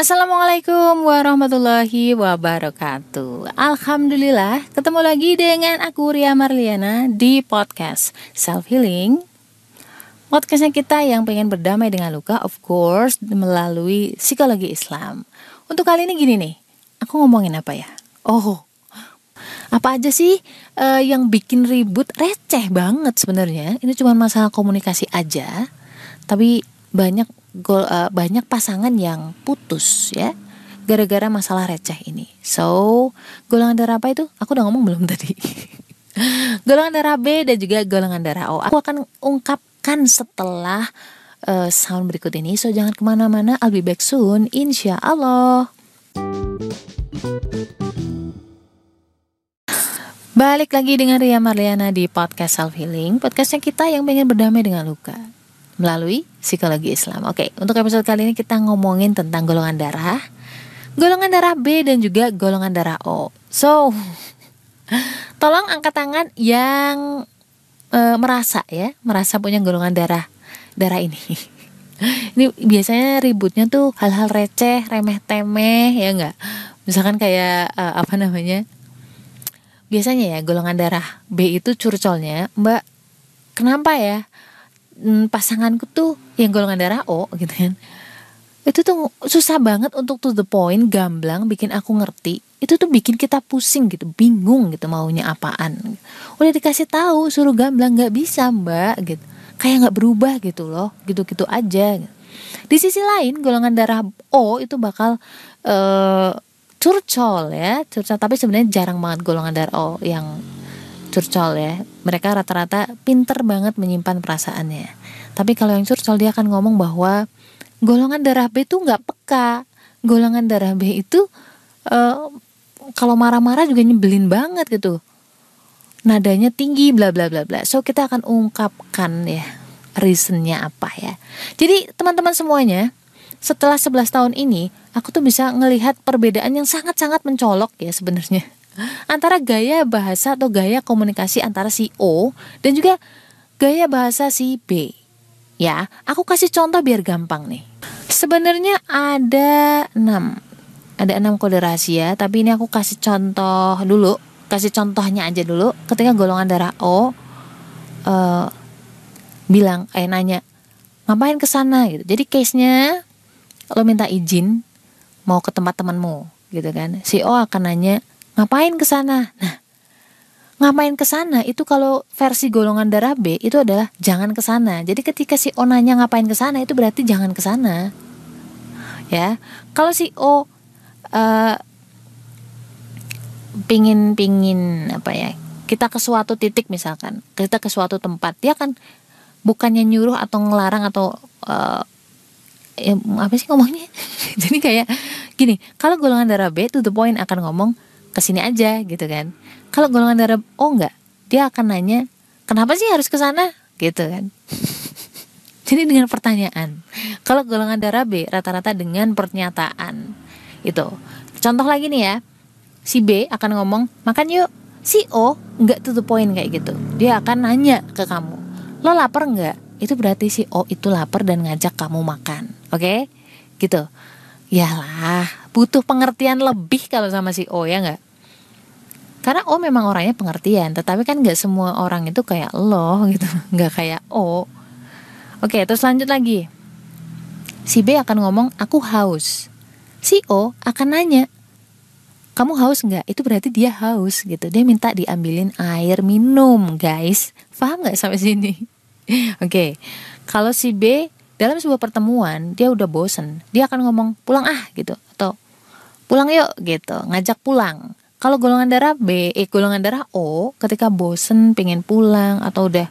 Assalamualaikum warahmatullahi wabarakatuh. Alhamdulillah ketemu lagi dengan aku Ria Marliana di podcast Self Healing. Podcastnya kita yang pengen berdamai dengan luka of course melalui psikologi Islam. Untuk kali ini gini nih, aku ngomongin apa ya? Oh, apa aja sih uh, yang bikin ribut? Receh banget sebenarnya. Ini cuma masalah komunikasi aja Tapi banyak gol, uh, banyak pasangan yang putus ya gara-gara masalah receh ini. So, golongan darah apa itu? Aku udah ngomong belum tadi. golongan darah B dan juga golongan darah O. Aku akan ungkapkan setelah uh, sound berikut ini. So, jangan ke mana-mana. I'll be back soon. Insya Allah. Balik lagi dengan Ria Marliana di podcast Self Healing Podcastnya kita yang pengen berdamai dengan luka melalui psikologi Islam. Oke, untuk episode kali ini kita ngomongin tentang golongan darah, golongan darah B dan juga golongan darah O. So, tolong angkat tangan yang e, merasa ya, merasa punya golongan darah darah ini. ini biasanya ributnya tuh hal-hal receh, remeh-temeh ya enggak. Misalkan kayak e, apa namanya? Biasanya ya golongan darah B itu curcolnya, Mbak. Kenapa ya? Hmm, pasanganku tuh yang golongan darah O gitu kan. Itu tuh susah banget untuk to the point gamblang bikin aku ngerti. Itu tuh bikin kita pusing gitu bingung gitu maunya apaan. Udah dikasih tahu suruh gamblang nggak bisa mbak gitu. Kayak nggak berubah gitu loh gitu gitu aja. Di sisi lain golongan darah O itu bakal uh, curcol ya curcol. Tapi sebenarnya jarang banget golongan darah O yang curcol ya. Mereka rata-rata pinter banget menyimpan perasaannya. Tapi kalau yang curcol dia akan ngomong bahwa golongan darah B itu nggak peka. Golongan darah B itu uh, kalau marah-marah juga nyebelin banget gitu. Nadanya tinggi bla bla bla bla. So kita akan ungkapkan ya reasonnya apa ya. Jadi teman-teman semuanya setelah 11 tahun ini aku tuh bisa ngelihat perbedaan yang sangat-sangat mencolok ya sebenarnya antara gaya bahasa atau gaya komunikasi antara si O dan juga gaya bahasa si B. Ya, aku kasih contoh biar gampang nih. Sebenarnya ada 6 ada enam kode rahasia, tapi ini aku kasih contoh dulu, kasih contohnya aja dulu. Ketika golongan darah O uh, bilang, eh nanya, ngapain ke sana gitu. Jadi case-nya lo minta izin mau ke tempat temanmu gitu kan. Si O akan nanya, Ngapain ke sana? Nah, ngapain ke sana itu kalau versi golongan darah B itu adalah jangan ke sana. Jadi ketika si O nanya ngapain ke sana itu berarti jangan ke sana. Ya. Kalau si O uh, pingin pingin apa ya? Kita ke suatu titik misalkan, kita ke suatu tempat, dia kan bukannya nyuruh atau ngelarang atau uh, ya, apa sih ngomongnya? Jadi kayak gini, kalau golongan darah B to the point akan ngomong ke sini aja gitu kan. Kalau golongan darah O enggak. Dia akan nanya kenapa sih harus ke sana? Gitu kan. Jadi dengan pertanyaan. Kalau golongan darah B rata-rata dengan pernyataan. Itu. Contoh lagi nih ya. Si B akan ngomong makan yuk. Si O enggak to the point kayak gitu. Dia akan nanya ke kamu lo lapar enggak? Itu berarti si O itu lapar dan ngajak kamu makan. Oke? Okay? gitu Yalah, butuh pengertian lebih kalau sama si O ya nggak? Karena O memang orangnya pengertian, tetapi kan nggak semua orang itu kayak lo gitu, nggak kayak O. Oke, terus lanjut lagi. Si B akan ngomong, aku haus. Si O akan nanya, kamu haus nggak? Itu berarti dia haus gitu. Dia minta diambilin air minum, guys. Paham nggak sampai sini? Oke, kalau si B dalam sebuah pertemuan dia udah bosen. Dia akan ngomong pulang ah gitu. Atau pulang yuk gitu. Ngajak pulang. Kalau golongan darah B eh golongan darah O ketika bosen pengen pulang atau udah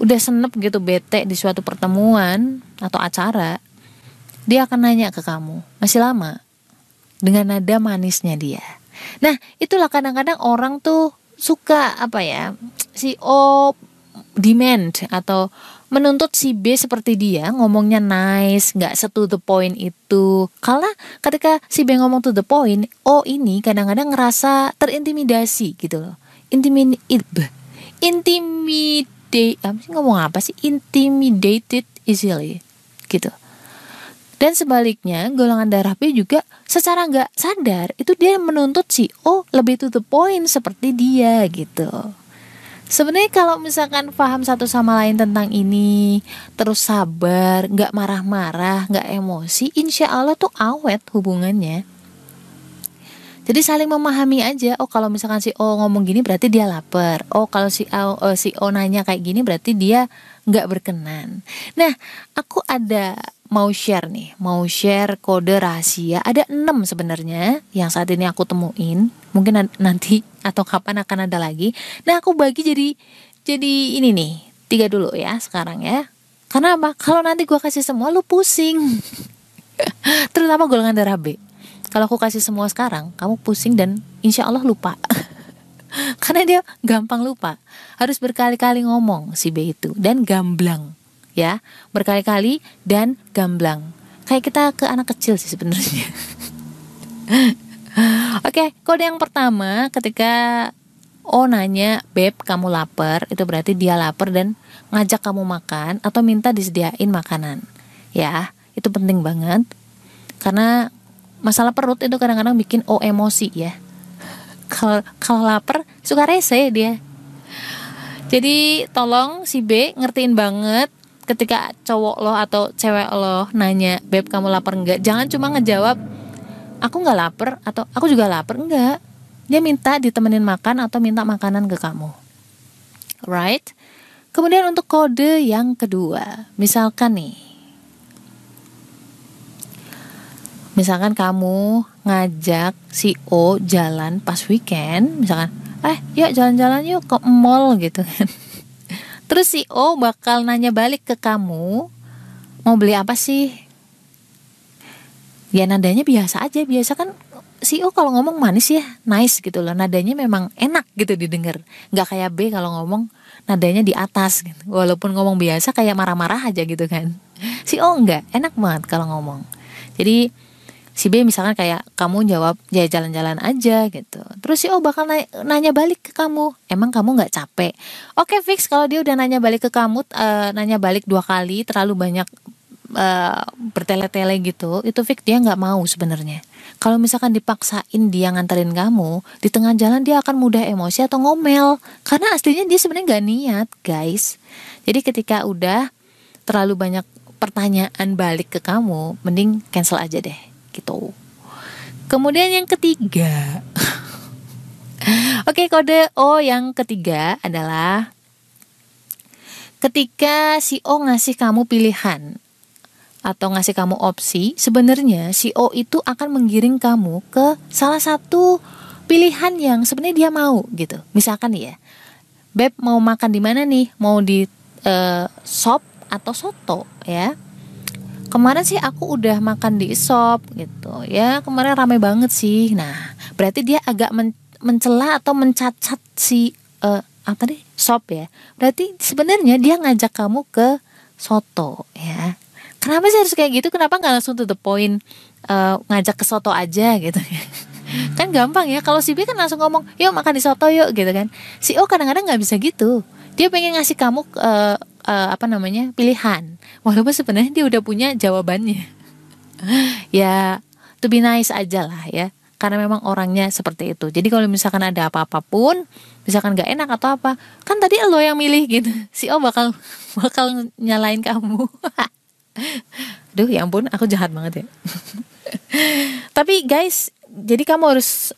udah senep gitu bete di suatu pertemuan atau acara dia akan nanya ke kamu masih lama? Dengan nada manisnya dia. Nah itulah kadang-kadang orang tuh suka apa ya si O demand atau menuntut si B seperti dia ngomongnya nice nggak setu the point itu. Karena ketika si B ngomong to the point oh ini kadang-kadang ngerasa terintimidasi gitu loh. Intimidate intimidate apa sih ngomong apa sih? Intimidated easily gitu. Dan sebaliknya, golongan darah B juga secara nggak sadar itu dia menuntut si O lebih to the point seperti dia gitu. Sebenarnya kalau misalkan paham satu sama lain tentang ini, terus sabar, nggak marah-marah, nggak emosi, insya Allah tuh awet hubungannya. Jadi saling memahami aja. Oh kalau misalkan si O ngomong gini berarti dia lapar. Oh kalau si O, uh, si O nanya kayak gini berarti dia nggak berkenan. Nah aku ada mau share nih, mau share kode rahasia. Ada enam sebenarnya yang saat ini aku temuin. Mungkin nanti atau kapan akan ada lagi. Nah aku bagi jadi jadi ini nih tiga dulu ya sekarang ya. Karena apa? Kalau nanti gue kasih semua lu pusing. Terutama golongan darah B. Kalau aku kasih semua sekarang, kamu pusing dan insya Allah lupa. Karena dia gampang lupa. Harus berkali-kali ngomong si B itu dan gamblang ya berkali-kali dan gamblang. Kayak kita ke anak kecil sih sebenarnya. Oke, kode yang pertama ketika Oh nanya, Beb kamu lapar? Itu berarti dia lapar dan ngajak kamu makan Atau minta disediain makanan. Ya, itu penting banget. Karena masalah perut itu kadang-kadang bikin O emosi ya. Kalau kalau lapar suka rese dia. Jadi tolong si B ngertiin banget ketika cowok lo atau cewek lo nanya beb kamu lapar enggak jangan cuma ngejawab aku nggak lapar atau aku juga lapar. Enggak dia minta ditemenin makan atau minta makanan ke kamu. Right? Kemudian untuk kode yang kedua misalkan nih. Misalkan kamu ngajak si O jalan pas weekend misalkan eh yuk jalan-jalan yuk ke mall gitu kan Terus si O bakal nanya balik ke kamu, mau beli apa sih? Ya nadanya biasa aja, biasa kan si O kalau ngomong manis ya, nice gitu loh. Nadanya memang enak gitu didengar. Gak kayak B kalau ngomong nadanya di atas gitu. Walaupun ngomong biasa kayak marah-marah aja gitu kan. Si O enggak, enak banget kalau ngomong. Jadi si B misalkan kayak kamu jawab ya jalan-jalan aja gitu. Terus si O bakal nanya, nanya balik ke kamu emang kamu nggak capek? Oke fix. Kalau dia udah nanya balik ke kamu uh, nanya balik dua kali terlalu banyak uh, bertele-tele gitu itu fix. Dia nggak mau sebenarnya. Kalau misalkan dipaksain dia nganterin kamu di tengah jalan dia akan mudah emosi atau ngomel. Karena aslinya dia sebenarnya nggak niat guys. Jadi ketika udah terlalu banyak pertanyaan balik ke kamu mending cancel aja deh gitu. Kemudian yang ketiga. Oke, kode O yang ketiga adalah ketika si O ngasih kamu pilihan atau ngasih kamu opsi, sebenarnya si O itu akan menggiring kamu ke salah satu pilihan yang sebenarnya dia mau gitu. Misalkan ya, Beb mau makan di mana nih? Mau di uh, sop atau soto ya? Kemarin sih aku udah makan di shop gitu ya. Kemarin ramai banget sih. Nah berarti dia agak men mencela atau mencacat si uh, apa nih shop ya. Berarti sebenarnya dia ngajak kamu ke soto ya. Kenapa sih harus kayak gitu? Kenapa nggak langsung to the point uh, ngajak ke soto aja gitu? Kan gampang ya. Kalau si B kan langsung ngomong yuk makan di soto yuk gitu kan. Si O kadang-kadang nggak bisa gitu. Dia pengen ngasih kamu uh, uh, apa namanya pilihan. Walaupun sebenarnya dia udah punya jawabannya. Ya to be nice aja lah ya. Karena memang orangnya seperti itu. Jadi kalau misalkan ada apa-apapun misalkan gak enak atau apa kan tadi lo yang milih gitu. Si O bakal bakal nyalain kamu. Duh ya ampun aku jahat banget ya. Tapi guys jadi kamu harus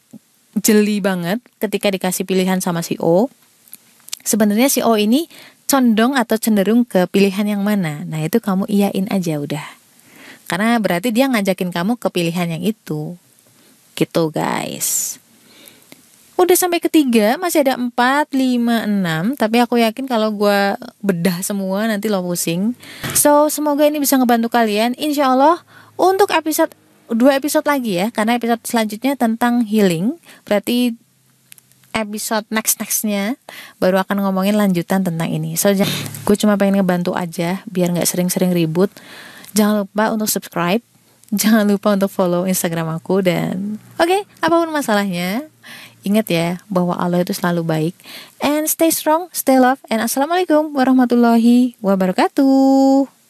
jeli banget ketika dikasih pilihan sama si O. Sebenarnya si O ini condong atau cenderung ke pilihan yang mana. Nah, itu kamu iyain aja udah. Karena berarti dia ngajakin kamu ke pilihan yang itu. Gitu, guys. Udah sampai ketiga, masih ada 4, 5, 6 Tapi aku yakin kalau gue bedah semua nanti lo pusing So, semoga ini bisa ngebantu kalian Insya Allah, untuk episode dua episode lagi ya Karena episode selanjutnya tentang healing Berarti episode next nextnya baru akan ngomongin lanjutan tentang ini. So gue cuma pengen ngebantu aja biar nggak sering-sering ribut. Jangan lupa untuk subscribe, jangan lupa untuk follow Instagram aku dan oke okay, apa pun masalahnya ingat ya bahwa Allah itu selalu baik and stay strong, stay love and assalamualaikum warahmatullahi wabarakatuh.